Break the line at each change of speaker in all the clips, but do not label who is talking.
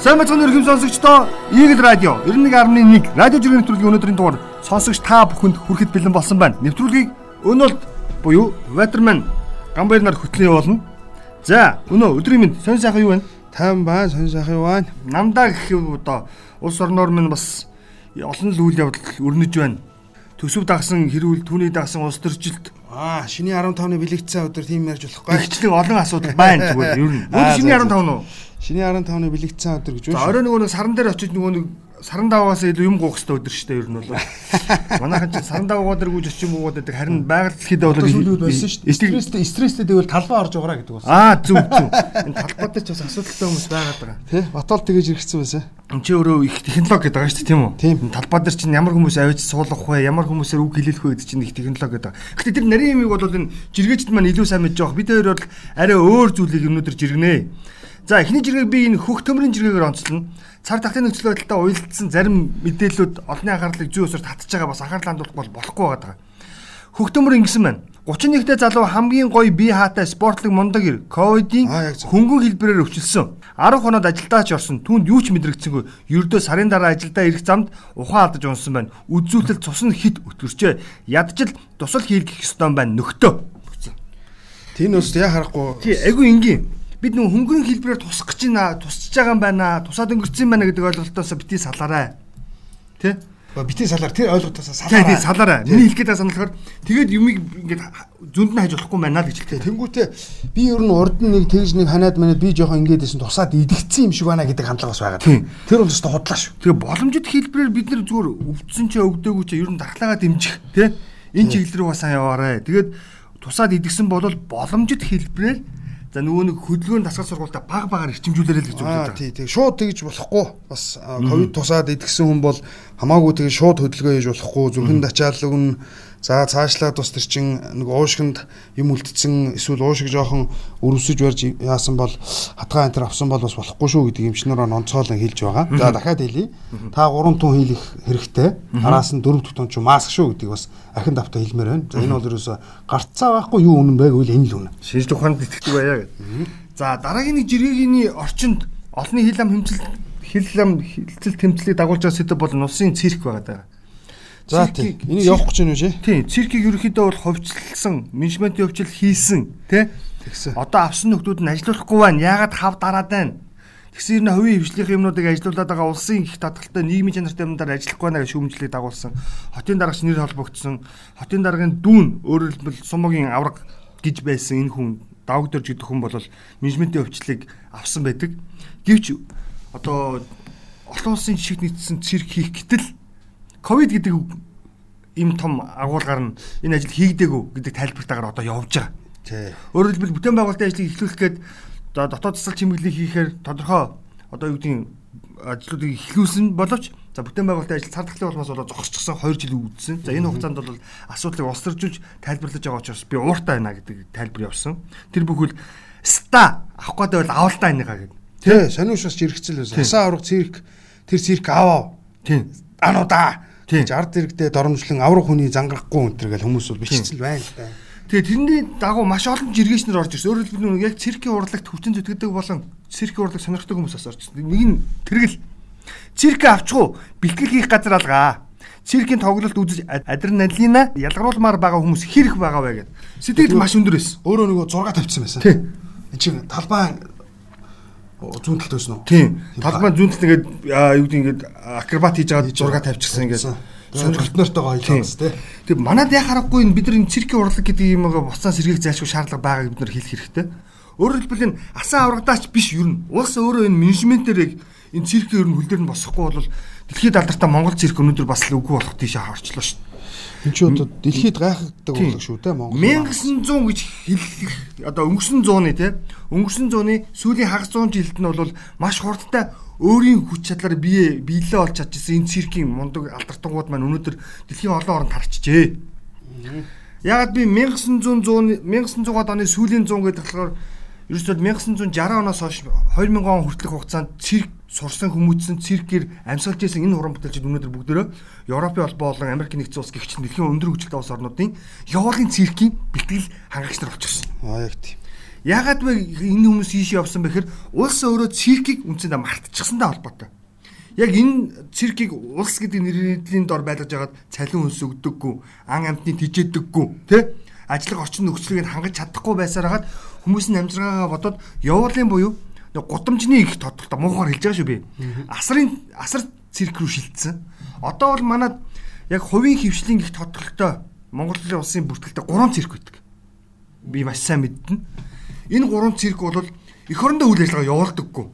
Сайн мэцэн өргөм сонсогчдоо Eagle Radio 91.1 радио жиргэн нэвтрүүлгийн өнөөдрийн дугаар сонсогч та бүхэнд хүрэхэд бэлэн болсон байна. Нэвтрүүлгийг өнөөлт буюу Waterman Гамбайр нар хөтлөн явуулна. За, өнөө өдрийн мэнд сонь сайхан юу вэ?
Тайван байна, сонь сайхан юу байна?
Намдаа гэх юм одоо улс орноор минь бас олон л үйл явдал өрнөж байна. Төсөв дагсан хэрүүл түүний дагсан улс төржилт
Аа, шиний 15-ны бэлэгдсэн өдөр тийм ярьж болохгүй.
Тэгчлэг олон асуудал байна зүгээр ер нь. Өөр шиний 15 нь уу?
Шиний 15-ны бэлэгдсэн өдөр гэж
байна. За орой нөгөө нэг саран дээр очиж нөгөө нэг саран даваагаас илүү юм гоох хэрэгтэй өдөр шүү дээ ер нь бол. Манайхан чинь саран даваагаа дээр гүйж очиж юм гоогаад байдаг. Харин байгаль дэлхийд бол
сүүлүүд байсан шүү дээ. Стресстэй стресстэй тэгвэл талбай орж байгаараа гэдэг
болсон. Аа зүг зүг. Энэ талбай дээр ч бас асуудалтай хүмүүс байгаад байгаа.
Тэ? Батал тэгэж иргэсэн байсан.
Энд чи өөрөө их технологи гэдэг байгаа шүү дээ тийм үү?
Тийм.
Талбай дээр чинь ямар хүмүүс авиж суулгах вэ? Ямар хүмүүсээр үг хэлэлэх вэ гэдэг чинь их технологи гэдэг. Гэхдээ тэр нарийн юмыг бол энэ жиргээчд маань илүү сайн мэдж байгаа. Бид хоёр бол арай өөр зүйлийг өнөөдөр жиргэнэ. За эхний жиргэг би энэ хөх төмрийн жиргэгээр онцлно цар тахлын нөхцөл байдалтай уялдсан зарим мэдээллүүд олонний анхаарлыг зүй өсөр татж байгаа бас анхаарал хандуулах бол болохгүй байгаа. Хөгтөмөр ингэсэн байна. 31-т залуу хамгийн гоё бие хаатай спортлог мундаг ир ковидын хөнгөн хэлбэрээр өвчлсөн. 10 хоноод ажилдаач орсон. Түүнд юу ч мэдрэгцэнгүй. Ердөө сарын дараа ажилдаа ирэх замд ухаан алдаж унсан байна. Үзүүлэлт цус нь хит өтгөрчээ. Ядчил тусал хийлгэх ёстой байна нөхдөө.
Тийм үст яа харахгүй.
Тий, айгу энгийн бид нэг хөнгөн хэлбэрээр тусах гэж байна тусч байгаа юм байна тусаад өнгөрцөн байна гэдэг ойлголтоос бити салаарай. Тий
бити салаар. Тэр ойлголтоос салаарай.
тий салаарай. Миний хэлгээд байгаа санаалахаар тэгээд юмыг ингээд зөнд нь хаж болохгүй байна л гэж хэлдэг.
Тэнгүүтээ би ер нь урд нь нэг тэгж нэг ханаад манад би жоохон ингээд байсан тусаад идэгцсэн юм шиг байна гэдэг хандлага бас байгаа. Тэр бол өстой хотлаа шүү.
Тэгээ боломжит хэлбэрээр бид нар зүгээр өвдсөн ч өвдөөгүй ч ер нь дархлаагаа дэмжих тий энэ чиглэл рүү бас яваарай тэгээд тусаад идэгсэн бол боломжит хэлбэрээр За нөгөө нэг хөдөлгөөний дасгал сургуультай баг багаар ирчимжүүлээрэй л гэж
үзэж байгаа. Тий, тий. Шууд тэгж болохгүй. Бас ковид тусаад идгсэн хүн бол хамаагүй тэгж шууд хөдөлгөөн хийж болохгүй. Зүрхэнд ачаал өгнө За цаашлаад бас тэр чин нэг уушгинд юм үлдсэн эсвэл уушиг жоохон өрөвсөж барьж яасан бол хатгаа энэ төр авсан бол бас болохгүй шүү гэдэг эмчнэрөө онцгойлон хэлж байгаа. За дахиад хэлье. Та 3 тун хийх хэрэгтэй. Араас нь 4 тун ч маск шүү гэдгийг бас ахин давтаа хэлмээр байна. За энэ бол ерөөсө гарцаа байхгүй юу үнэн байг үл энэ л үнэн.
Шинжлэх ухаанд итгэдэг байя гэдэг. За дараагийн нэг жиргэгийн орчинд олонний хил ам хэмжил хил ам хилцэл тэмцлийг дагуулж байгаа сэдв бол нусын цирк байгаа даа.
За тийм. Энийг явах гэж байна шээ?
Тийм. Циркийг ерөөхдөө бол ховчлсон, менежментийн хөвчл хийсэн, тий?
Тэгсэн.
Одоо авсан нөхдүүд нь ажиллахгүй байна. Яагаад хав дараад байна? Тэгсэн энэ хувийн хвшлийн юмнуудыг ажилуулад байгаа улсын их татгалтай нийгмийн чанартай юмдаар ажиллахгүй байна гэж шүүмжлэлийг дагуулсан. Хотын дараагч нэр холбогдсон. Хотын дараагийн дүүн өөрөөр хэлбэл сумогийн авраг гэж байсан энэ хүн давагдорж гэдэг хүн бол менежментийн өвчлөлийг авсан байдаг. Гэвч одоо олон улсын жишг нийцсэн цирк хийх гэтэл ковид гэдэг им том агуулгаар нь энэ ажил хийгдээгүй гэдэг тайлбартаагаар одоо явж байгаа.
Тий.
Өөрөөр хэлбэл бүтээн байгуулалтын ажлыг эхлүүлэх гээд дотоод засал чимэглэлийг хийхээр тодорхой одоо юу гэдгийг ажлуудыг эхлүүлсэн боловч за бүтээн байгуулалтын ажил цар тахлын улмаас болоо зогсчихсан 2 жил үүдсэн. За энэ хугацаанд бол асуудлыг улсаржуулж тайлбарлаж байгаа учраас би ууртай байна гэдэг тайлбар явсан. Тэр бүхэл ста авах гэдэг бол авалтаа энийгаа гэдэг.
Тий, сониуш бас жиргцэл байсан. Хасаа авраг цирк тэр цирк аваа.
Тий.
Ануудаа Тэгж ард иргэдээ доромжлон аврах хүний зангарахгүй өнтер гэл хүмүүс бол бичсэн байна л да.
Тэгээ тэрний дагуу маш олон жиргээчнэр орж ирсэн. Өөрөөр хэлбэл яг циркийн урлагт хүчин зүтгэдэг болон циркийн урлаг сонирхдаг хүмүүс бас орж ирсэн. Нэг нь тэргэл цирк авчихгүй бэлтгэл хийх газар алгаа. Циркийн тоглолт үзэж адреналина ялгаруулмаар байгаа хүмүүс хэрэг байгаа вэ гэдэг. Сэтгэл маш өндөр байсан.
Өөрөө нөгөө 6 тавьчихсан байсан.
Тийм.
Энд чинь талбай зүүн талд байсан уу?
Тийм. Талбай зүүн талд ингээд юу гэдэг ингээд акробат хийж байгаа зураг тавьчихсан ингээд
сонирхолт нартайгаа ойлгосон тий.
Тэг манад яа харахгүй энэ бид нар энэ циркийн урлаг гэдэг юм аа буцаа сэргийг зайлшгүй шаардлага байгааг бид нар хэлэх хэрэгтэй. Өөрөөр хэлбэл энэ асан аврагдаач биш юу н. Улс өөрөө энэ менежментээр энэ циркийн ер нь хөл дээр нь босохгүй бол дэлхийд алдартай Монгол цирк өнөөдөр бас л үгүй болох тийшээ харчлаа шүү дээ.
Энд чи одоо дэлхийд гайхагддаг урлаг шүү дээ
Монгол. 1900 гэж хэлэх одоо өнгөрсөн зууны тий өнгөрсөн зууны сүүлийн хагас 100 жилд нь бол маш хурдтай өөрийн хүч чадлаар бие биелээ олж чадчихсан энэ циркийн мундаг алдартангууд маань өнөөдөр дэлхийн олон оронд тарчжээ. Ягаад би 1900 1900-аад оны сүүлийн 100 гэдэг болохоор ерөөсөө 1960 оноос хойш 2000 он хүртэлх хугацаанд цирк сурсан хүмүүцэн циркээр амьсгалж исэн энэ уран бүтээлчид өнөөдөр бүгдөө Европын холбоо болон Америк нэгдсэн улс гихч дэлхийн өндөр хөгжилтэй улс орнуудын явуулын циркийн бэлтгэл хангагч нар болчихсон.
Аа яг тийм.
Яагаад вэ энэ хүмүүс ийш явсан бэхээр улс өөрөө циркийг үнцэндээ мартчихсантай холбоотой. Яг энэ циркийг улс гэдэг нэрийн дор байлгаж байгаад цалин хөлс өгдөггүй, ан амтны тижээдэггүй, тэ? Ажлын орчин нөхцөлийг хангаж чадахгүй байсаар хагаад хүмүүсийн амжиргаагаа бодоод явуулын буюу гудамжны их тодорхой муухаар хэлж байгаа шүү би. Асрын асар цирк рүү шилжсэн. Одоо бол манад яг хувийн хөвшлийн их тодорхойтой Монгол улсын бүртгэлтэй 3 цирк байдаг. Би маш сайн мэднэ. Энэ 3 цирк бол эх орондоо үйл ажиллагаа явуулдаггүй.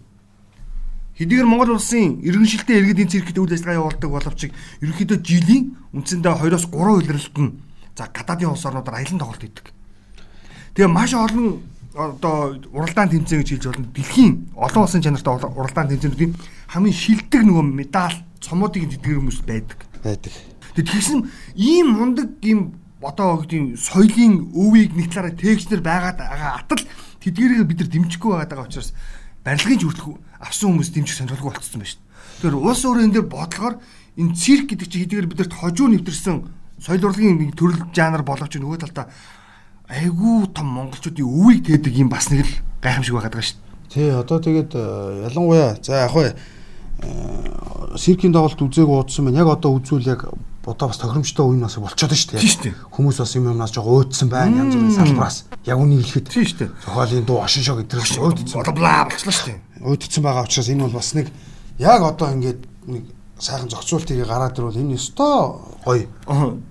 Хэдийгээр Монгол улсын иргэншилтэй иргэд энэ циркт үйл ажиллагаа явуулдаг боловч ерөнхийдөө жилийн үндсэндээ 2-оос 3 үйлрэлт нь за гадаадын улс орнуудаар аялан тоглолт хийдэг. Тэгээ маш олон одоо уралдаан тэмцээн гэж хэлж болно. Дэлхийн олон улсын чанартай уралдаан тэмцээнүүдийн хамгийн шилдэг нөгөө медаль цомоодыг тэтгэр хүмүүс байдаг.
Байдаг.
Тэгээд тэгсэн ийм мундаг ийм одоо гэдэг соёлын өвийг нэг талаараа тээгчнэр байгаад байгаа атал тэдгэрийг бид нар дэмжихгүй байгаа учраас барилгын жүртлэх авсан хүмүүс дэмжих сонирхолгүй болцсон байна шүү дээ. Тэгэхээр улс өөрөө энэ дээр бодлохоор энэ цирк гэдэг чинь хэдийгээр бид нарт хожуу нэвтэрсэн соёл урлагийн нэг төрөл жанр боловч нөгөө талдаа айгүй том монголчуудын өвийг тээдэг юм бас нэг л гайхамшиг байгаад байгаа шүү дээ.
Тий, одоо тэгээд э, ялангуяа за яг хөө циркийн тоглолт үзээгүй удсан байна. Яг одоо үзвэл яг одоо бас тохиромжтой үе нас болчиход шүү дээ. Хүмүүс бас юм юмнаас жоо өөдсөн байна янз бүрийн салбараас. Яг үнийг хэлэхэд
тийм шүү дээ.
Зохиолын дуу ошин шог гэдэрч
өөдсөн. Одоо блаа болчихлоо шүү дээ.
Өөдсөн байгаа учраас энэ бол бас нэг яг одоо ингээд нэг сайхан зохицуултыг гараад ирвэл энэ өстой гоё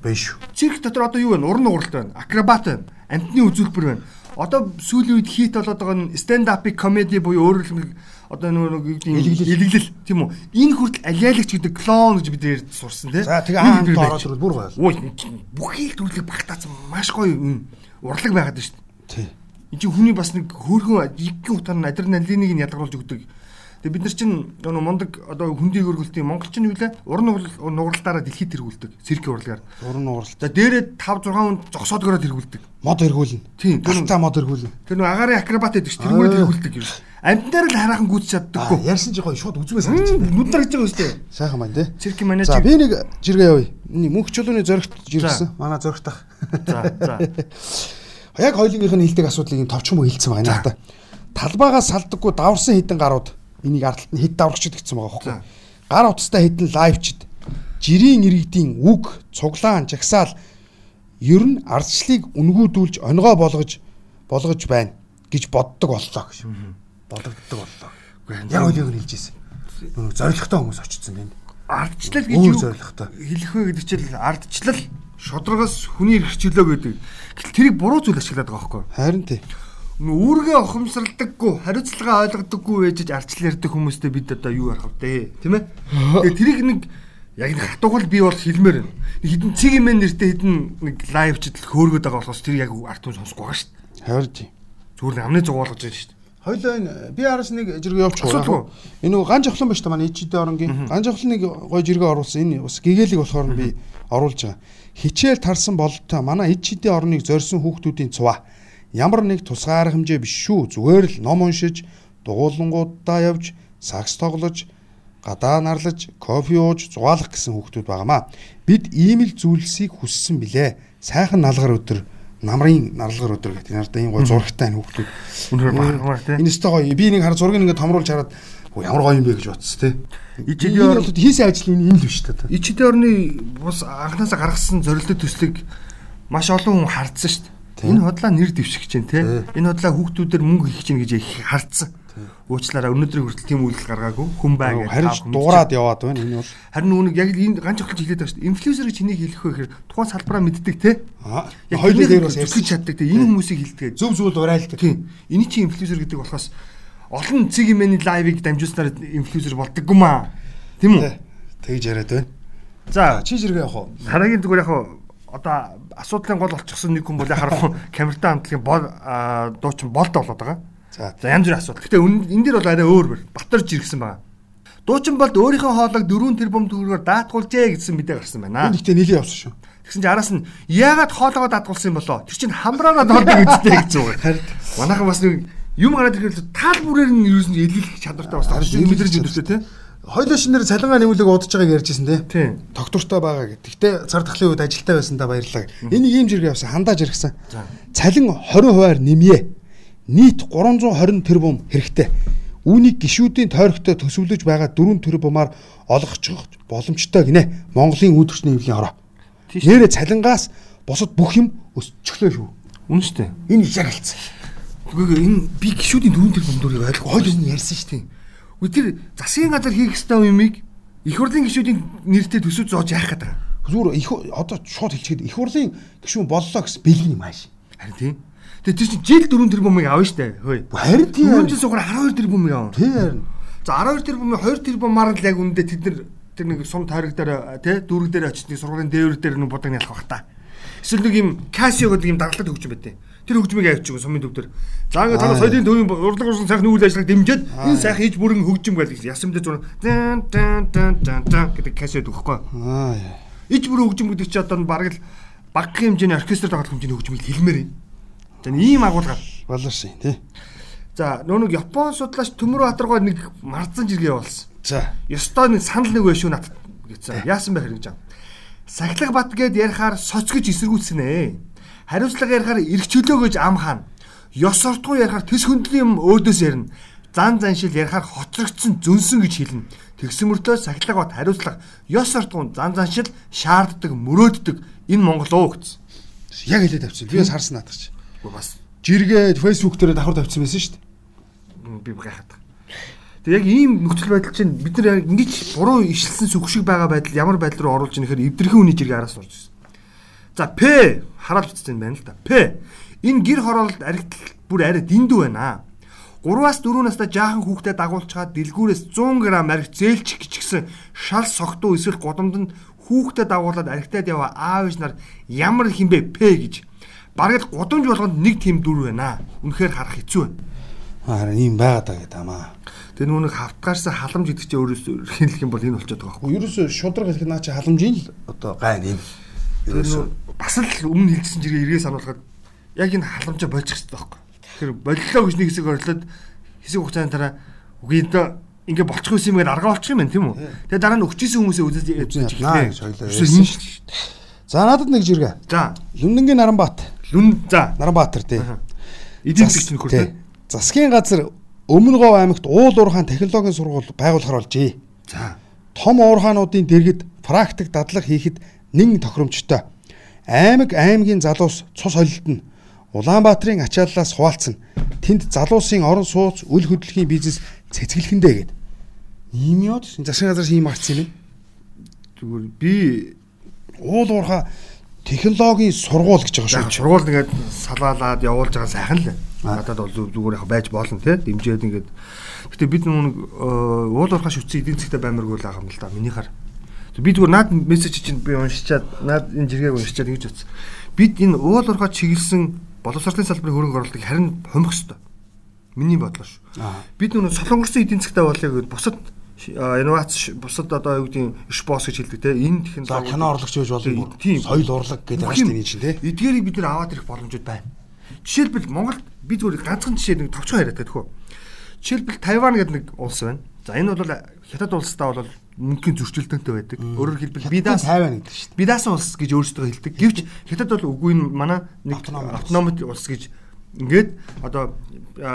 байна шүү.
Цирк дотор одоо юу вэ? Уран ууралт байна, акробат байна, амтны үзүүлбэр байна. Одоо сүүлийн үед хит болоод байгаа нь stand up comedy буюу өөрөөр хэлбэл одоо нөгөө
илэглэл.
тийм үү? Энэ хүртэл алиалагч гэдэг клон гэж бид нэр сурсан тийм
за тэгээ аанд ороод ирвэл бүр гоё
бүхий л төрлөг багтаасан маш гоё юм. Урлаг байгаад байна шүү дээ.
Тий.
Энэ чинь хүний бас нэг хөөрхөн игхэн утгаар нь адреналиныг нь ялгаруулж өгдөг Тэгээ бид нар чинь нөгөө мундаг одоо хүндийг өргөлтийн монголчин юу лээ уран нугралтаараа дэлхийд тэргүүлдэг цирк урлагаар.
Уран нугралт.
За дээрээ 5 6 хүн зогсоодгороо тэргүүлдэг.
Мод тэргүүлнэ.
Тийм.
Галта мод тэргүүлнэ.
Тэр нөгөө агаарын акробат гэдэг чинь тэргүүр тэргүүлдэг юм. Амтнаар л хараахан гүйж чаддаггүй.
Ярьсан чи гоё шууд үзмээ
байна. Нүд нар гэж байгаа үстэй.
Сайхан байна тий.
Циркийн менежер.
За би нэг жиргээ явъя. Мөнх чулууны зөрөгт жиргсэн. Манай зөрөгтах.
За за.
Яг хоёулынх нь хилдэг асуудлыг товчхон хэлсэн байна надаа. Талбайгаа салдаггүй даварсан хідэн гарууд энийг ардталт нь хэд даврагчд гэсэн байгаа байхгүй. Гар утастай хэдэн лайвчд жирийн иргэдийн үг, цуглаан, жагсаал ер нь ардчлалыг үнгүүдүүлж онгоо болгож болгож байна гэж боддог боллоо гэж. Бодогддог боллоо. Яг үнийг хэлж ирсэн. Нүг зоригтой хүмүүс очсон байна.
Ардчлал гэж юу хэлэх вэ гэдэг чинь ардчлал шудрагаас хүний эрхчлөө гэдэг. Гэтэл тэрийг буруу зүйл ашиглаад байгаа байхгүй.
Харин тий
үүргээ ухамсардаггүй хариуцлага ойлгодоггүй ээжж арчлал ярьдаг хүмүүстэй бид одоо юу ярих вэ? Тийм ээ? Тэгээ тэрийг нэг яг нэг хатуугал би бол хэлмээр байна. Хэдэн цэг юм нэртэй хэдэн нэг лайвчд хөөргöd байгаа болохоос тэр яг арт хүн сонсохгүй байгаа шүү
дээ. Тийм
зүгээр амны зугаалгаж байна шүү дээ.
Хоёлоо энэ би араас нэг жиргээ явууч байгаа. Энэ нөгөө ган жавхлан ба шүү дээ манай ичидэ оронгийн. Ган жавхланыг гоё жиргээ оруулсан. Энэ бас гэгээлэг болохоор би оруулж байгаа. Хичээл тарсан бололтой. Манай ичидэ орныг зорьсон хүүхдүүдийн цуваа ямар нэг тусгаар хэмжээ биш шүү. Зүгээр л ном уншиж, дугуулангуудаа явж, сакс тоглож, гадаа нарлаж, кофе ууж, зугаалах гэсэн хүүхдүүд байгаамаа. Бид ийм л зүйлсийг хүссэн билээ. Сайхан налгар өдөр намрын нарлагар өдөр гэдэг нартай энэ гой зурагтай энэ хүүхдүүд.
Үнэхээр бахармаар тий.
Энэ өстой гоё. Би нэг хар зургийг ингээд томруулж хараад ямар гоё юм бэ гэж бодсон тий.
Ичидийн
орны хийсэн ажил энэ л биш та.
Ичидийн орны бус анханасаа гаргасан зорилттой төслийг маш олон хүн хардсан шүү дээ. Энэ худлаа нэр дэвших чинь те. Энэ худлаа хүүхдүүдээр мөнгө хийх гэж их хардсан. Уучлаарай өнөөдрийн хүртэл тийм үйлдэл гаргаагүй хүн бай
гэж харин дуурайд яваад байна энэ бол.
Харин үүнийг яг энэ ганц охлож хэлээд байгаа шүү дээ. Инфлюенсер гэж хэнийг хэлэх вэ гэхээр тухайн салбараа мэддэг те.
Яг хоёулаа дээр бас
ярьж чаддаг те. Энэ хүмүүсийг хэлдэг.
Зөв зөв урайлдаг.
Тийм. Эний чинь инфлюенсер гэдэг болохоос олон цэг имэний лайвыг дамжуулснаар инфлюенсер болдоггүй маа. Тийм үү?
Тэгж яриад байна.
За
чи зэрэг явах уу?
Харагийн зүгээр явах одоо асуудлын гол болчихсон нэг хүн бол харахгүй камертай хамтлагийн бол дуучин болд болоод байгаа. За янз бүрийн асуудал. Гэтэ энэ дээр бол арай өөр бэр. Батарж иргсэн байгаа. Дуучин болд өөрийнхөө хоолойг 4 тэрбум төгрөгөөр даатгуулжээ гэсэн мэдээ гарсан байна.
Энэ ихтэй нийлээ явсан шүү.
Тэгсэн чинь араас нь яагаад хоолойгоо даатгуулсан юм болоо? Тэр чинь хамраараа доолдог үстэй гэж байгаа. Харин манайхан бас нэг юм гараад ирэхэл таал бүрээр нь юу нь илэлэх чадвартай бас
харин мэдэрч өдөртэй тийм Хоёлоо шинээр цалингаа нэмүүлэг удаж байгааг ярьжсэн тий. Доктортой байгаа гэдэг. Гэтэ цар тахлын үед ажилтаа байсан да баярлалаа. Энийг ийм зэрэг явсан хандаж иргсэн. Цалин 20%-аар нэмье. нийт 320 тэрбум хэрэгтэй. Үүнийг гişүүдийн тойрогтой төсөвлөж байгаа 4 тэрбумаар олгочих боломжтой гинэ. Монголын үүдэрчний хэвлийн хороо. Нэрэ цалингаас бусад бүх юм өсчихлөө шүү.
Үнэ шүү дээ.
Энэ яг хэлсэн.
Үгүй энэ би гişүүдийн дөрөв тэрбум дөрөв ойлгохгүй. Хойд өмнө ярьсан шүү дээ. Үгүй тэр засгийн газар хийх ёстой юмыг их хурлын гişүүдийн нэртэй төсөв зоож яах гэдэг.
Зүгээр их одоо шууд хэлчихэд их хурлын гişүүн боллоо гэсэн бэлгийн мааш.
Харин тийм. Тэгээ чинь жил 4 тэрбумыг авна штэ. Хөөе.
Харин тийм.
Түрүүн жил сугаар 12 тэрбумыг авна.
Тийм харин.
За 12 тэрбумын 2 тэрбумаар л яг үндэ тэд нар тэр нэг сум тойрог дээр тий дүүрэг дээр очиж нэг сургуулийн дээвэр дээр нэг будаг ялах бах та. Эсвэл нэг юм Casio гэдэг юм даргалт хөгжим байдэ. Тэр хөгжмийг авчих сумын төв дээр. За ингээд танаа соёлын төвийн урлаг урсан сайхны үйл ажиллагааг дэмжиж энэ сайхан хийж бүрэн хөгжим байл гэсэн. Ясамдаа зур дан дан дан дан дан гэдэг Casio төгөхгүй.
Аа.
Иж бүрэн хөгжим гэдэг чи одоо баг л баг хэмжээний оркестр тоглох хэмжээний хөгжмийг хэлмээр юм. За ийм агуулгаар
болоосон тий.
За нөө нэг Япон судлаач Төмөр Батаргой нэг марцсан жиргээ явуулсан.
За.
Ёстой нэг санал нэг байшгүй надад гэсэн. Яасан бэ хэрэг жаа. Сахилга бат гэд ярихаар соцгож эсэргүүцсэнэ. Хариуцлага ярихаар эрх чөлөө гэж ам хаана. Ёс суртгуу ярихаар төс хөндлөн юм өөдөөс ярина. Зан заншил ярихаар хоцрогдсон зөнсөн гэж хэлнэ. Тэгсэн мөртөө сахилга бат хариуцлага ёс суртгуун зан заншил шаарддаг мөрөөддөг энэ Монгол уу гэсэн.
Яг хэлээд авчихсан. Би бас харсан наадах чи.
Бас
Жиргээ фэйсбүүк дээр давхар тавьсан байсан шүү дээ.
би гайхаад. Тэг яг ийм нөхцөл байдал чинь бид нар ингэж буруу ишэлсэн сүх шиг байгаа байдал ямар байдал руу оруулж ийнэхээр эвдэрхэн үний жиргээ араас орж ирсэн. За П хараал бичсэн байна л да. П энэ гэр хороололд аригтл бүр арай дэндүү байна. 3-аас 4 настай жаахан хүүхдэд дагуулчаад дэлгүүрээс 100 г ариг зээлчих гिचгсэн шал согтуу эсвэл годомдонд хүүхдэд дагуулад аригтаад яваа аав ээж нар ямар хинбэ П гэж бараг л гудамж болгонд нэг тийм дүр байна. Үнэхээр харах хэцүү байна.
Харин ийм байгаад байгаа гэдэг амаа.
Тэр нүг хавтгаарсаа халамж гэдэг чинь өөрөөс хэлэх юм бол энэ болчиход байгаа байхгүй.
Ерөөсө шудраг хэлэх наа чи халамжийн л одоо гайн юм.
Тэр бас л өмнө хэлсэн жиргээ эргээ сануулхад яг энэ халамжаа болчих хэрэгтэй байхгүй. Тэгэхээр боллоо гэж нэг хэсэг орилоод хэсэг хугацааны дараа үгүй энэ ингээ болчих юм гээд арга болчих юм байна тийм үү. Тэгээ дараа нь өгчээсэн хүмүүсээ үзэж
эхэллээ. За надад нэг жиргээ.
За
Лүндэнгийн Наранбаат.
Лүн за
Наранбаатар тий.
эдийн засгийн нөхөр тий.
Засгийн газар Өмнө Говь аймагт уул уурхаан технологийн сургууль байгуулахаар болжээ.
За
Том уурхаануудын дэргэд практик дадлага хийхэд нэн тохиромжтой. Аймаг аймгийн залуус цус холилдно. Улаанбаатарын ачааллаас хуваалцсан. Тэнд залуусын орон сууц, үл хөдлөлийн бизнес цэцгэлэхэндээ гээд. Ийм яод засгийн газраас ийм гарцсан юм.
зүгээр би
Уул уурхаа технологийн сургууль гэж байгаа шүү.
сургууль нэгээд салаалаад явуулж байгаа сайхан л. Надад бол зүг- зүгээр яг байж болно тий. Дэмжээд ингээд. Гэтэ бид нүг уул уурхаа шүтсэн эдийн засгтай баймаргүй л байгаа юм л да. Миний хар. Би зүгээр наад мессеж чинь би уншичаад наад энэ жиргээг уншичаад ингэж утсан. Бид энэ уул уурхаа чиглэсэн боловсролын салбарын хөрөнгө оруулалтыг харин хомих ёстой. Миний бодлоо шүү. Бид нүг солонгосын эдийн засгтай болыг бусад инновац бусад одоо юу гэдэг шбос гэж хэлдэг те энэ технологи
кино урлагч байж болно.
Тийм.
Соёл урлаг гэдэг дээ энэ чинь тий.
Эдгээрийг бид нэр аваад ирэх боломжууд байна. Жишээлбэл Монголд би зүгээр ганцхан жишээ нэг товчхон яриад байдаг хөө. Жишээлбэл Тайван гэдэг нэг улс байна. За энэ бол хятад улстай бол мөнгөний зөрчилдөнтэй байдаг. Өөрөөр хэлбэл бидаас
тайван гэдэг шүү дээ.
бидаасан улс гэж өөрсдөө хэлдэг. Гэвч хятад бол үгүй нь манай нэг автономит улс гэж ингээд одоо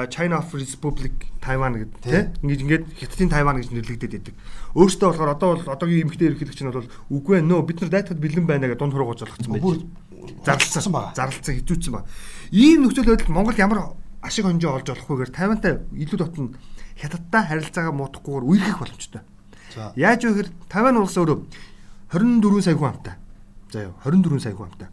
China of Republic Taiwan гэдэг тийм ингэж ингээд хятадын Тайван гэж нэрлэгдээд байдаг. Өөртөө болохоор одоо бол одоогийн эмэгтэй ерөнхийлөгч нь бол үгүй ээ нөө бид нар дайтахад бэлэн байна гэж дунд хуруугаж болгоцсон байж. Зарлцсан
байгаа.
Зарлцсан хизүүцсэн ба. Ийм нөхцөл байдалд Монгол ямар ашиг хонжоо олж болох вэгээр Тайвантай илүү дотн хятадтай харилцаагаа муудахгүйгээр үерхэх боломжтой. Яаж вэ гэхээр Тайван улс өөрөө 24 сая хүн амтай. За ёо 24 сая хүн амтай.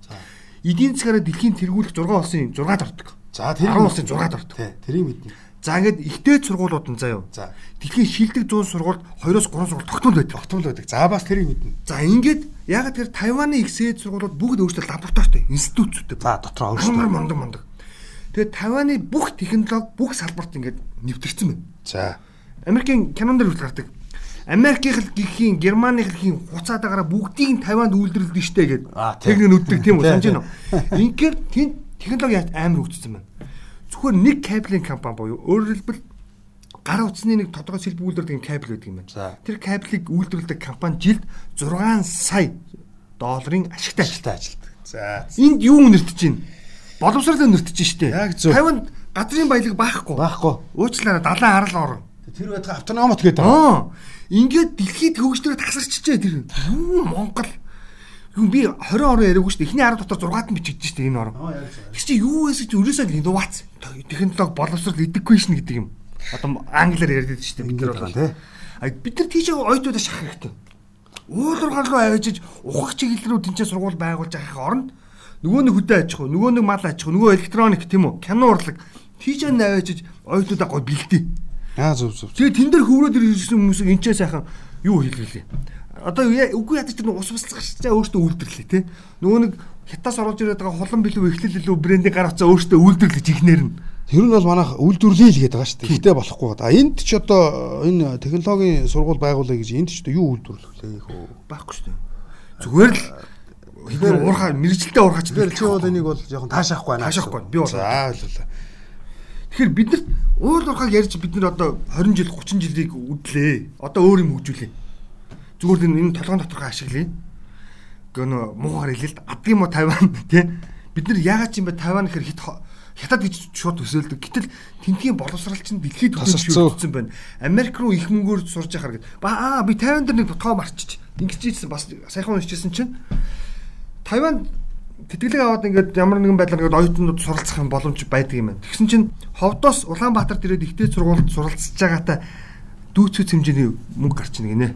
Эдийн засгаараа дэлхийн тэргүүлэх 6 улсын 6-д ордог.
За
10 улсын 6-д ордог.
Тий, тэрийг мэднэ.
За ингээд ихтэй сургуулиуд нь заяо.
За.
Дэлхийн шилдэг 100 сургуульд 2-оос 3 сургууль тогтмол байдаг.
Тогтмол байдаг. За бас тэрийг мэднэ.
За ингээд яг тэр Тайваны их сэд сургуулиуд бүгд өөрсдөө лабораторитой институттэй.
За дотроо өөрсдөө.
мондог мондог. Тэгээд Тайваны бүх технологи бүх салбарт ингээд нэвтэрсэн байна.
За.
Америкийн кинон дээр хүртэл гардаг. Америкийн гихийн, Германы гихийн хуцаадаагаараа бүгдийг нь Тайванд үйлдвэрлэдэг штэ гэд.
Аа, тий.
Тэг нүддэг тийм үү? Санаж байна уу? Ингээр тийм технологи амар хөгжсөн байна. Зүгээр нэг кабелийн компани буюу өөрөөр хэлбэл гар утасны нэг тодорхой сэлбэг үйлдвэрлэдэг кабель байдаг юм байна. Тэр кабелийг үйлдвэрлэдэг компани жилд 6 сая долларын ашигтай.
Ажилтаа ажилтдаг. За.
Энд юу үнэртэж байна? Боловсрол үнэртэж штэ.
Яг зөв.
Тайванд газрын баялаг баахгүй.
Баахгүй.
Уучлаарай далайн арал орно.
Тэр байтга автономот гэдэг.
Аа. Ингээд дэлхийд хөгжлөөр тасарчжээ тэр. Юу Монгол. Юу би 20 орон яриаггүй шүү дээ. Эхний 10 дотор 6-ад нь бичигдэж шүү дээ энэ орон. Тэг чи юу вэ гэж өрөөсөө инновац технологи боловсрол education гэдэг юм. Одоо англиар яриад шүү дээ бид нар бол тий. Бид нар тийш ойтуудаа шахах хэрэгтэй. Уулуургаал руу авчиж ухах чиглэл рүү тэнцээ сургууль байгуулж авах оронд нөгөө нэг хөдөө аж ахуй, нөгөө нэг мал аж ахуй, нөгөө электроник тийм үү? Кино урлаг тийш наваажиж ойтуудаа гой бэлдээ.
Аа зөв зөв.
Тэгээ тэн дээр хөврөөд ирсэн хүмүүсийг энэ ч сайхан юу хэлвэлээ. Одоо үгүй ядаж тэр ус буслахчаа өөртөө үйлдвэрлэе те. Нөгөө нэг хятаас оруулж ирээд байгаа холон билүү эхлэл илүү брендийг гаргацаа өөртөө үйлдвэрлэж ихнэр нь.
Тэр нь бол манайх үйлдвэрлэе л гэдэг байгаа шүү дээ. Гэхдээ болохгүй байна. Энд ч одоо энэ технологийн сургууль байгуулъя гэж энд ч одоо юу үйлдвэрлэх вэ хөө?
Байхгүй шүү дээ. Зүгээр л Тэгэхээр уурхаа мэрэгчлээ уурхаач.
Тэгэхээр чи бол энийг бол жоохон таашаахгүй байна.
Таашаахгүй. Би бол.
За ойлголоо.
Тэгэхээр бид нарт уул уурхааг ярьж бид нар одоо 20 жил 30 жилийг үдлээ. Одоо өөр юм хөгжүүлээ. Зүгээр л энэ толгойн доторхоо ашиглая. Гэхдээ нөө муугаар хэлээ л адгийн мо Тайван тий. Бид нар яагаад ч юм бэ Тайван гэхэр хит хятад гэж шууд төсөөлдөг. Гэтэл тэнхийн боловсрал чинь дэлхийд
хөдөлсөн
байна. Америк руу их мөнгөөр сурж яхаар гэд. Аа би 50 дээр нэг тоо марчиж. Ингэж ийдсэн бас саяхан уншижсэн чинь Тайван тэтгэлэг аваад ингээд ямар нэгэн байдлаар ингээд оюутнууд суралцах юм боломж байдаг юм байна. Тэгсэн чинь ховдоос Улаанбаатарт ирээд ихтэй сургуульд суралцж байгаатай дүүцэц хэмжээний мөнгө гарч ийн гинэ.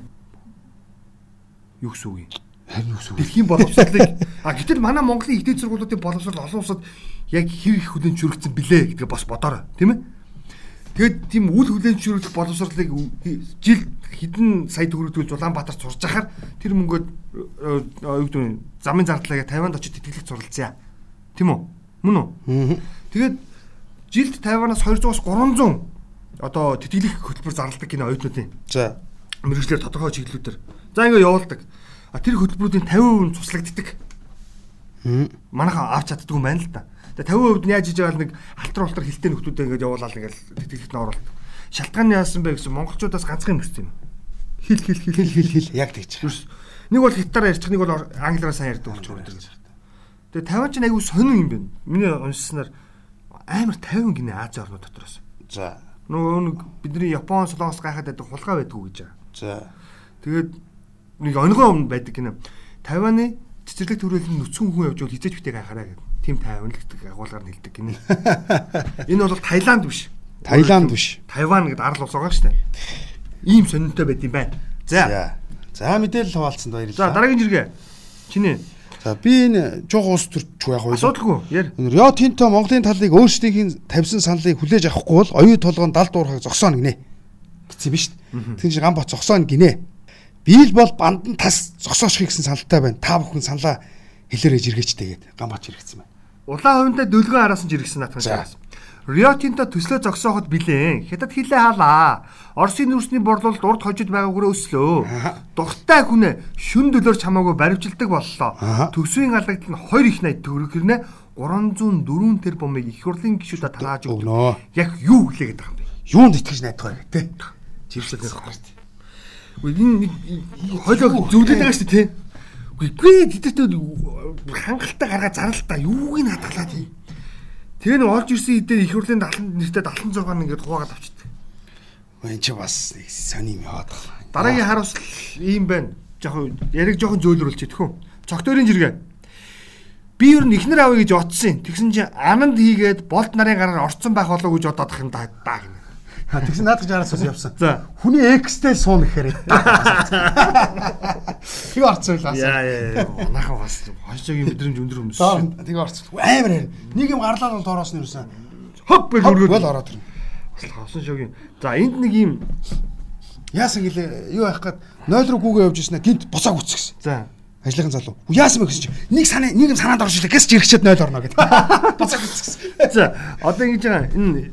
Юу гэсэн үг юм?
Харин юу гэсэн үг?
Дэлхийн боловсролыг а гэтэл манай Монголын ихтэй сургуулиудын боловсрол олон улсад яг хэр их хүлэн зөвшөөрөгдсөн бilé гэдгээ бас бодоорой, тийм ээ? Тэгэд тийм үл хүлэн зөвшөөрөх боловсролыг жил хэдэн сая төгрөгдүүлж Улаанбаатарт сурж ахаар тэр мөнгөд юу гэдэг замын зардлаа 50-нд очиж тэтгэлэг суралцъя. Тийм үү? Мөн үү? Тэгээд жилд 50-аас 200-аас 300 одоо тэтгэлэг хөтөлбөр зарладаг гинэ оюутнуудын.
За.
Мэргэжлэр тодорхой чиглэлүүдээр. За ингээ явуулдаг. А тэр хөтөлбөрүүдийн 50% нь цуслагддаг. Манайхан авч чаддгүй байна л да. Тэгээ 50% нь яаж хийж байгаа л нэг алтар алтар хилтэй нөхдүүдээ ингээд явуулаад ингээд тэтгэлэгт нь оруулаад. Шалтгаан нь яасан бэ гэсэн монголчуудаас ганцхан юм өссөн юм. Хил хил хил хил хил
яг тэгж.
Нэг бол хятадаар ярьчих, нэг бол англиараа сайн ярьдаг болж байгаа. Тэгээ 50 ч айгүй сонин юм байна. Миний уншсанаар амар 50 гинэ Аз орнууд дотроос.
За.
Нөгөө нэг бидний Япон, Солонгос гайхаад байдаг хулгай байдгүй гэж байгаа.
За.
Тэгээд нэг өнгөө өмнө байдаг гинэ. Тайваны цэцэрлэг төрөлн нүцгэн хүн явж бол хизээч битээ гайхаараа гэдэг. Тим тайванлагдаг агуулгаар нь хэлдэг гинэ. Энэ бол Таиланд биш.
Таиланд биш.
Тайван гэдэг арал улс байгаа шүү дээ. Ийм сонинтой байд юм байна. За.
За мэдээлэл хуваалцсанд баярлалаа.
За дараагийн жиргээ. Чиний.
За би энэ жоо уус төрч яг
уу. Асуудалгүй. Яар.
Рио Тинто Монголын талыг өөрсдийнх тавьсан саналыг хүлээж авахгүй бол оюу толгойн далд уурхаг зогсооно гинэ. Гэсэн биш үү? Тэгж гам бот зогсооно гинэ. Бийл бол бандан тас зогсоошхий гэсэн саналтай байна. Та бүхэн саналаа хэлээрэй жиргээч тэгээд гам бот жиргэсэн байна.
Улаан хувинтай дөлгөн араас нь жиргсэн наатхан шагаас. Рио Тинто төслөө зогсооход билээ. Хятад хилээ хаалаа. Оросын нүрсний борлуулалт урд хожид байгаагаараа өслөө. Дуртай хүнээ шүн дөлөөр чамаагүй баримжилдаг боллоо. Төсвийн алдагт нь 2 их 80 төгрөг хэрнээ 304 тэр бомыг их хурлын гишүүдэд тарааж өгнө. Яг юу хэлээгээд байгаа юм бэ?
Юунд итгэж найдвар гэдэг.
Жирсэл гарт. Энэ хойлоо зөвлөд байгаа шүү дээ тий. Үгүй тэдэрт хангалттай гаргаа заралтаа юуг нь хатгалаа тий. Тэгээ нэг олж ирсэн хэдээр их хурлын 70 нэртэй 76 нь ингээд хуваагаад авчдаг.
Энд чи бас сони юм яваад байгаа.
Дараагийн харуулсал ийм байна. Жохоо яриг жоохон зөөлрүүлж идэх үү. Цогтойрын жиргээ. Би ер нь ихнэр авъя гэж утсан. Тэгсэн чинь ананд хийгээд болт нарын гараар орцсон байх болов уу гэж бодоод юм даа гэнэ.
Тэгсэн наад гэж араас явсан.
За.
Хүний экстэй суун гэхээр. Тэг орцсон байлаа.
Яа яа. Манайхан бас хойчогийн мэдрэмж өндөр хүмүүс.
Тэг орцсон. Амар харин. Нэг юм гарлаа бол доороос нь юусан.
Хог бэл өргөд.
Бол ороод ирнэ.
Хосон шогийн. За энд нэг юм
яасан гэлээ юу яах гээд 0 руу гүгээ явж ирсэн гинт буцааг үтсгэсэн.
За.
Ажлынхан залуу. Яасан бэ гэсэн чинь нэг санаа нэг юм санаанд орж ирлээ гэсч ирэхчээд 0 орно гэдэг. Буцааг үтсгэсэн.
За одоо ингэж байгаа энэ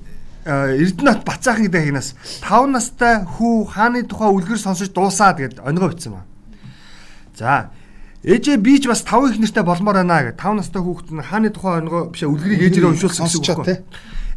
Эрдэнэт Бацаахан гэдэг хинаас 5 настай хүү хааны тухай үлгэр сонсож дуусаад гэд өнгөө бичсэн ба. За ээжээ би ч бас 5 их нэртэй болмоор байна гэд 5 настай хүүхэд нь хааны тухай өнгөө биш үлгэрийг ээжээрээ уншуулсан гэсэн үг байна.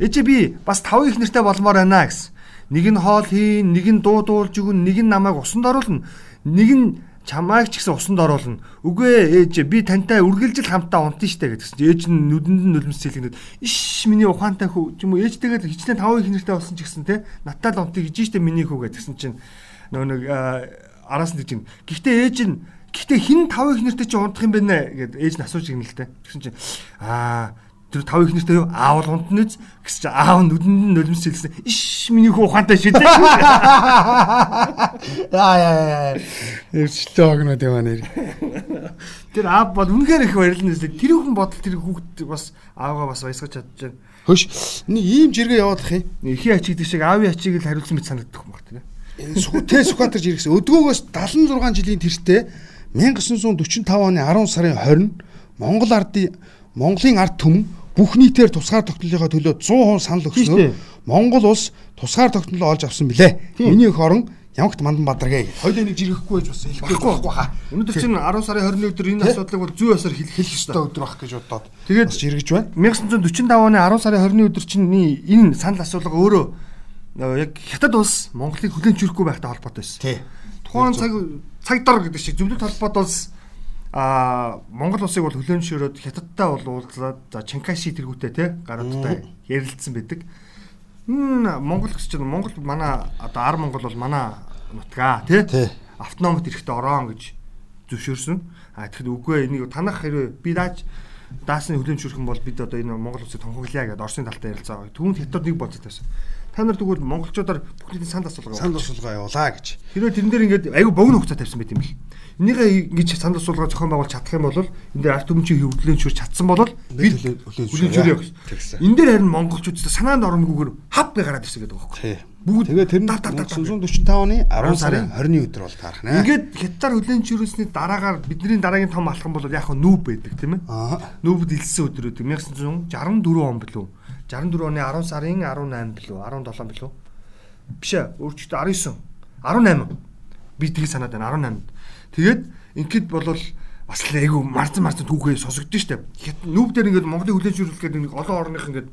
Ээжээ би бас 5 их нэртэй болмоор байна гэсэн. Нэг нь хоол хийн, нэг нь дуу дуулж өгөн, нэг нь намайг усанд оруулна, нэг нь чамайг ч гэсэн усанд оруулна. Үгүй ээж би тантай үргэлжил хамтаа унтна штэ гэдгсэн чи ээж нь нүдэнд нь нулимс цэлгэнэд иш миний ухаантай хүү юм уу ээжтэйгээ хичнээн тавын их нэртэй болсон ч гэсэн те надтай л унтыг хийж штэ миний хүү гэдгсэн чинь нөгөө нэг араас нь гэж юм. Гэхдээ ээж нь гэхдээ хин тавын их нэртэй чи унтах юм бэ гэд ээж нь асууж те. Тэгсэн чинь аа тэр тав их нэртэй юу? Аавал унтна үз гэсэн чи аав нүдэнд нь нулимс хэлсэн иш миний хүү ухаантай шүү дээ
яа яа яа. Эрсэлтэй огнод юм нэр.
Тэр аав бол үнэхээр их баярлна үстэй тэр хүн бодол тэр хүүхд бас аавгаа бас баясгаж чадчихна
хөш. Нэг ийм жиргээ явуулах юм
эхийн ачиг шиг аавын ачиг л хариулсан мэт санагдах юм баг тийм
Тэ Сүхбаатар жиргэсэн. Өдгөөгөөс 76 жилийн тэртээ 1945 оны 10 сарын 20 Монгол ардын Монголын ард түмэн бүх нийтээр тусгаар тогтнолынхаа төлөө 100% санал өгснөөр Монгол улс тусгаар тогтнолоо олж авсан билээ. Миний өх орон Ямагт Мандан Бадаргээ. Хоёулаа нэг жирэхгүй байж бас хэлэхгүй байхгүй хаа.
Өнөөдөр чинь 10 сарын 21 өдөр энэ асуудлыг бол зүй ёсоор хэлэх
ёстой өдөр байх гэж бодоод.
Тэгээд
жиргэж байна.
1945 оны 10 сарын 21 өдөр чинь энэ санал асуулга өөрөө яг хятад улс Монголыг хүлээн зөвшөөрөхгүй байхтай холбоотой байсан.
Тий.
Тухайн цаг цаг дор гэдэг шиг зөвлөлт холбоот улс а Монгол улсыг бол хүлээмжшөөрөөд хятадтай бол уулзаад за Чинкаши тэргүүтээ те гаруудтай ярилцсан байдаг. Энэ Монгол гэж чинь Монгол манай одоо ар Монгол бол манай нутгаа те автономит эрэхтэй ороон гэж зөвшөөрсөн. А тэгэхэд үгүй энийг танах хэрэг би дааж даасны хүлээмжшөөрөх юм бол бид одоо энэ Монгол улсыг тунхаглая гэдэг Оросын талтай ярилцаа. Түүнд хятад нэг бодож байсан та нар тэгвэл монголчуудаар бүхний санд асуулга
санд асуулга явуулаа гэж.
Хэрвээ тэрэн дээр ингээд айгүй богино хугацаа тавьсан байт юм бэл. Энийгээ ингэж санд асуулга зохион байгуулж чадах юм бол энэ дээр арт түмчийн хөвлөлийн шүр чадсан бол
бид хүлээж
шүрээ гэсэн. Энэ дээр харин монголчуудад санаанд оромгүйгээр хав би гараад ирсэн гэдэг байхгүй.
Бүгд тэгээ тэр нь 1945 оны 10 сарын 20-ны өдөр бол таарах нэ.
Ингээд хятадаар хүлэн шүрээсний дараагаар бидний дараагийн том алхам бол яг нүүб байдаг тийм ээ. Нүүбд илсэн өдрүүд 1964 он билүү 64 оны 10 сарын 18 билүү 17 билүү биш ээ өөрчлөлтөө 19 18 би тийг санаад байна 18 тэгээд ингээд болвол бас л айгу марцсан марцсан түүхээ сонсогдсон шүү дээ. Нүүб дээр ингээд Монголын хүлэн зөвшөөрлөгээд нэг олон орных ингээд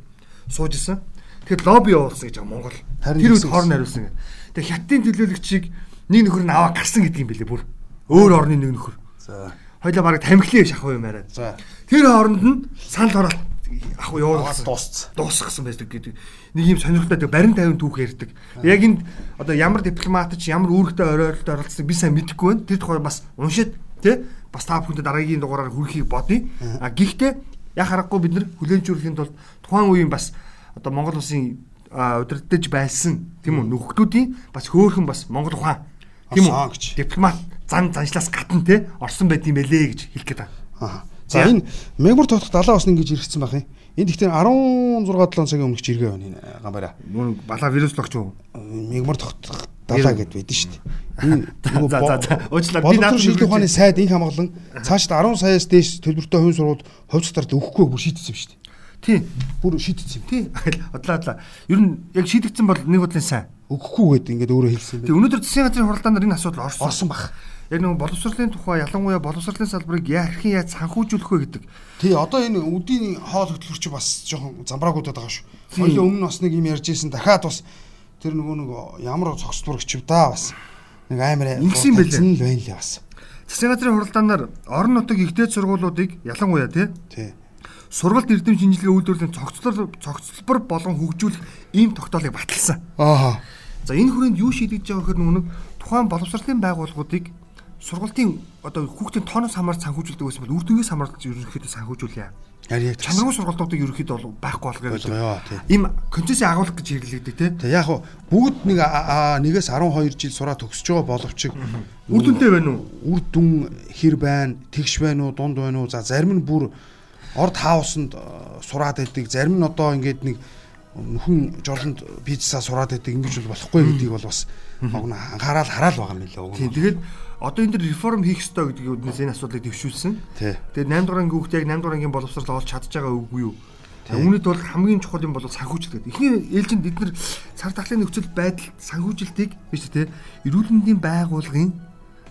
сууж исэн. Тэгэхэд лобби явуулсан гэж байгаа Монгол. Тэр үед хорн хариулсан гэдэг тэгээд хятадын төлөөлөгчийг нэг нөхөр нь аваа гарсан гэдэг юм бэлээ бүр. Өөр орны нэг нөхөр. За. Хоёлаа бараг тамхилын шахуу юм яриад. За. Тэр хооронд нь санал хураалт ах уу явуулсан
дуусц
дуусгасан байдаг гэдэг нэг юм сонирхолтой барин тайван түүх ярьдаг. Яг энд одоо ямар дипломат ч ямар үүрэгтэй оройлолт оролцсон би сайн мэдэхгүй байна. Тэр тухай бас уншаад тий бас та бүхэнд дараагийн дугаараар хүрэхийг бодъё. А гэхдээ яг харахгүй бид нар хүлэнжүүлэхийн тулд тухайн үеийн бас одоо Монгол улсын удирдах байсан тийм үү нөхдөдийн бас хөөхөн бас Монгол ухаан тийм үү дипломат зан заншлаас гадна тий орсон байт юм бэлээ гэж хэлэх гээд байна.
За энэ Мегмар тотох далаа усны гэж иргэсэн байх юм. Энд ихтэй 16 7 цагийн өмнөх жиргээ байна энэ гамбара.
Мөн балаа вируслогч юу?
Мегмар тотох далаа гэд байдэн шүү дээ. Энэ
за за за уучлаарай. Би
надад шилдэг ухааны сайд инх хамгаалан цаашд 10 саяас дээш төлбөртэй хувийн сургууль хувьц татарт өгөхгүй бүр шийдсэн шүү дээ.
Тий.
Бүр шийдсэн юм.
Тий. Одлаа одлаа. Ер нь яг шийдэгдсэн бол нэг бодлын сайн.
Өгөхгүй гэдэг ингээд өөрөө хэлсэн
юм. Тий. Өнөөдөр засгийн газрын хуралдаанаар энэ асуудал орсон.
Орсон баг
яг нэг боловсролын тухай ялангуяа боловсролын салбарыг яархан яаж санхүүжүүлэх вэ гэдэг.
Тий, одоо энэ үдийн хоол хөтөлбөрч бас жоохон замбраагуудад байгаа шүү. Хоёул өмнө бас нэг юм ярьж ирсэн дахиад бас тэр нөгөө нэг ямар цогцлбор өчв да бас нэг амар
ингэсэн бэлээ.
л байна лээ бас.
Засгийн газрын хуралдаанаар орон нутаг ихтэй сургуулиудыг ялангуяа тий.
Тий.
Сургалт эрдэм шинжилгээ үйлдвэрлэлийн цогцлол цогцлбор болон хөгжүүлэх ийм тогтоолыг баталсан.
Аа.
За энэ хүрээнд юу шийдэж байгаа гэхээр нөгөө тухайн боловсролын байгууллагуудыг сургалтын одоо хүүхдийн тооноос хамаарч санхүүжүүлдэг байсан бол үр дүнгээс хамаарч ерөнхийдөө санхүүжүүлье.
Яа яг
чанаргүй сургалтуудыг ерөнхийдөө бол байхгүй болгоё. Им концессийн агуулга гэж хэрэглэгддэг тий.
Тэг яг хуу бүгд нэг нэгээс 12 жил сураа төгсөж байгаа боловч
үр дүнтэй байна уу?
Үр дүн хэр байна? Тэгш байна уу? Дунд байна уу? За зарим нь бүр орд хаусанд сураад байдаг. Зарим нь одоо ингээд нэг нөхөн жорлонд бизнесаа сураад байдаг ингэж бол болохгүй гэдгийг бол бас анхаарал хараал байгаа юм лээ.
Тийм тэгээд одоо энэ дэр реформ хийх ёстой гэдэг үднээс энэ асуудлыг дэвшүүлсэн. Тэгээд 8 дугаар ангийн хүүхд яг 8 дугаар ангийн боловсрол олж чадж байгаа үгүй юу? Үүнийд бол хамгийн чухал юм бол санхүүжилт гэдэг. Эхний ээлжинд бид нар цар тахлын нөхцөл байдал санхүүжилтийг биш үү те эрүүл мэндийн байгууллагын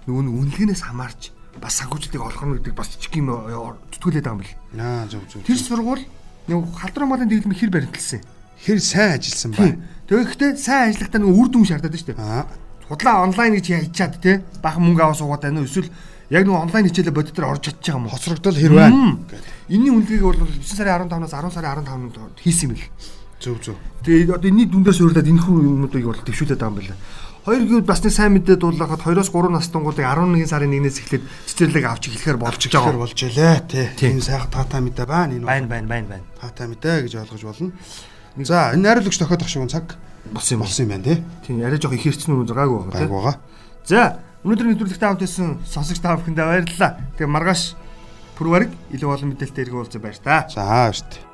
нөгөө үнэлгээнээс хамаарч бас санхүүжилтийг олох нь гэдэг бас жижиг юм зүтгүүлээд байгаа юм бэл.
Аа зөв зөв.
Тэр сургууль нэг халдрын малын дэглэм хэр баримтлсан.
Хэр сайн ажилласан бай.
Тэгэхдээ сайн ажиллахтаа нэг үр дүн шаардаад шүү дээ. Худлаа онлайн гэж хийчаад те бахан мөнгө аваа суугаад байна уу эсвэл яг нэг онлайн хичээлээ бодит дээр орж чадчих юм уу?
Хоцрогдол хэр байна?
Энийн үнэлгээг бол 9 сарын 15-наас 10 сарын 15-нд хийсэн юм бэл.
Зөв зөв.
Тэгээ одоо энэний дүндээс өөрлөд энэ хүн юмнуудыг бол төвшүүлээд байгаа юм байна. Хоёр гэвэл бас нэг сайн мэдээ дуулахад 2-оос 3 настангуудыг 11 сарын 1-ээс эхлээд цэцэрлэг авч эхлэхээр болж байгаа.
болж ялээ тий. Энэ сайхан таатай мэдээ байна энэ.
Байна байна байна байна.
Таатай мэдээ гэж ойлгож болно. За энэ найруулагч тохиодох шиг цаг
болсон юм
болсон юм байна тий.
Тийм арай жоох их хэрцэн үү гайгүй
байгаа. Гайгүй байгаа.
За өнөөдөр нэвтрүүлэгтээ хамт байсан сонсогч та бүхэндээ баярлалаа. Тэгээ маргааш пүрварг илүү олон мэдээлэлтэй иргэн уулзсан баяр та.
За баяр та.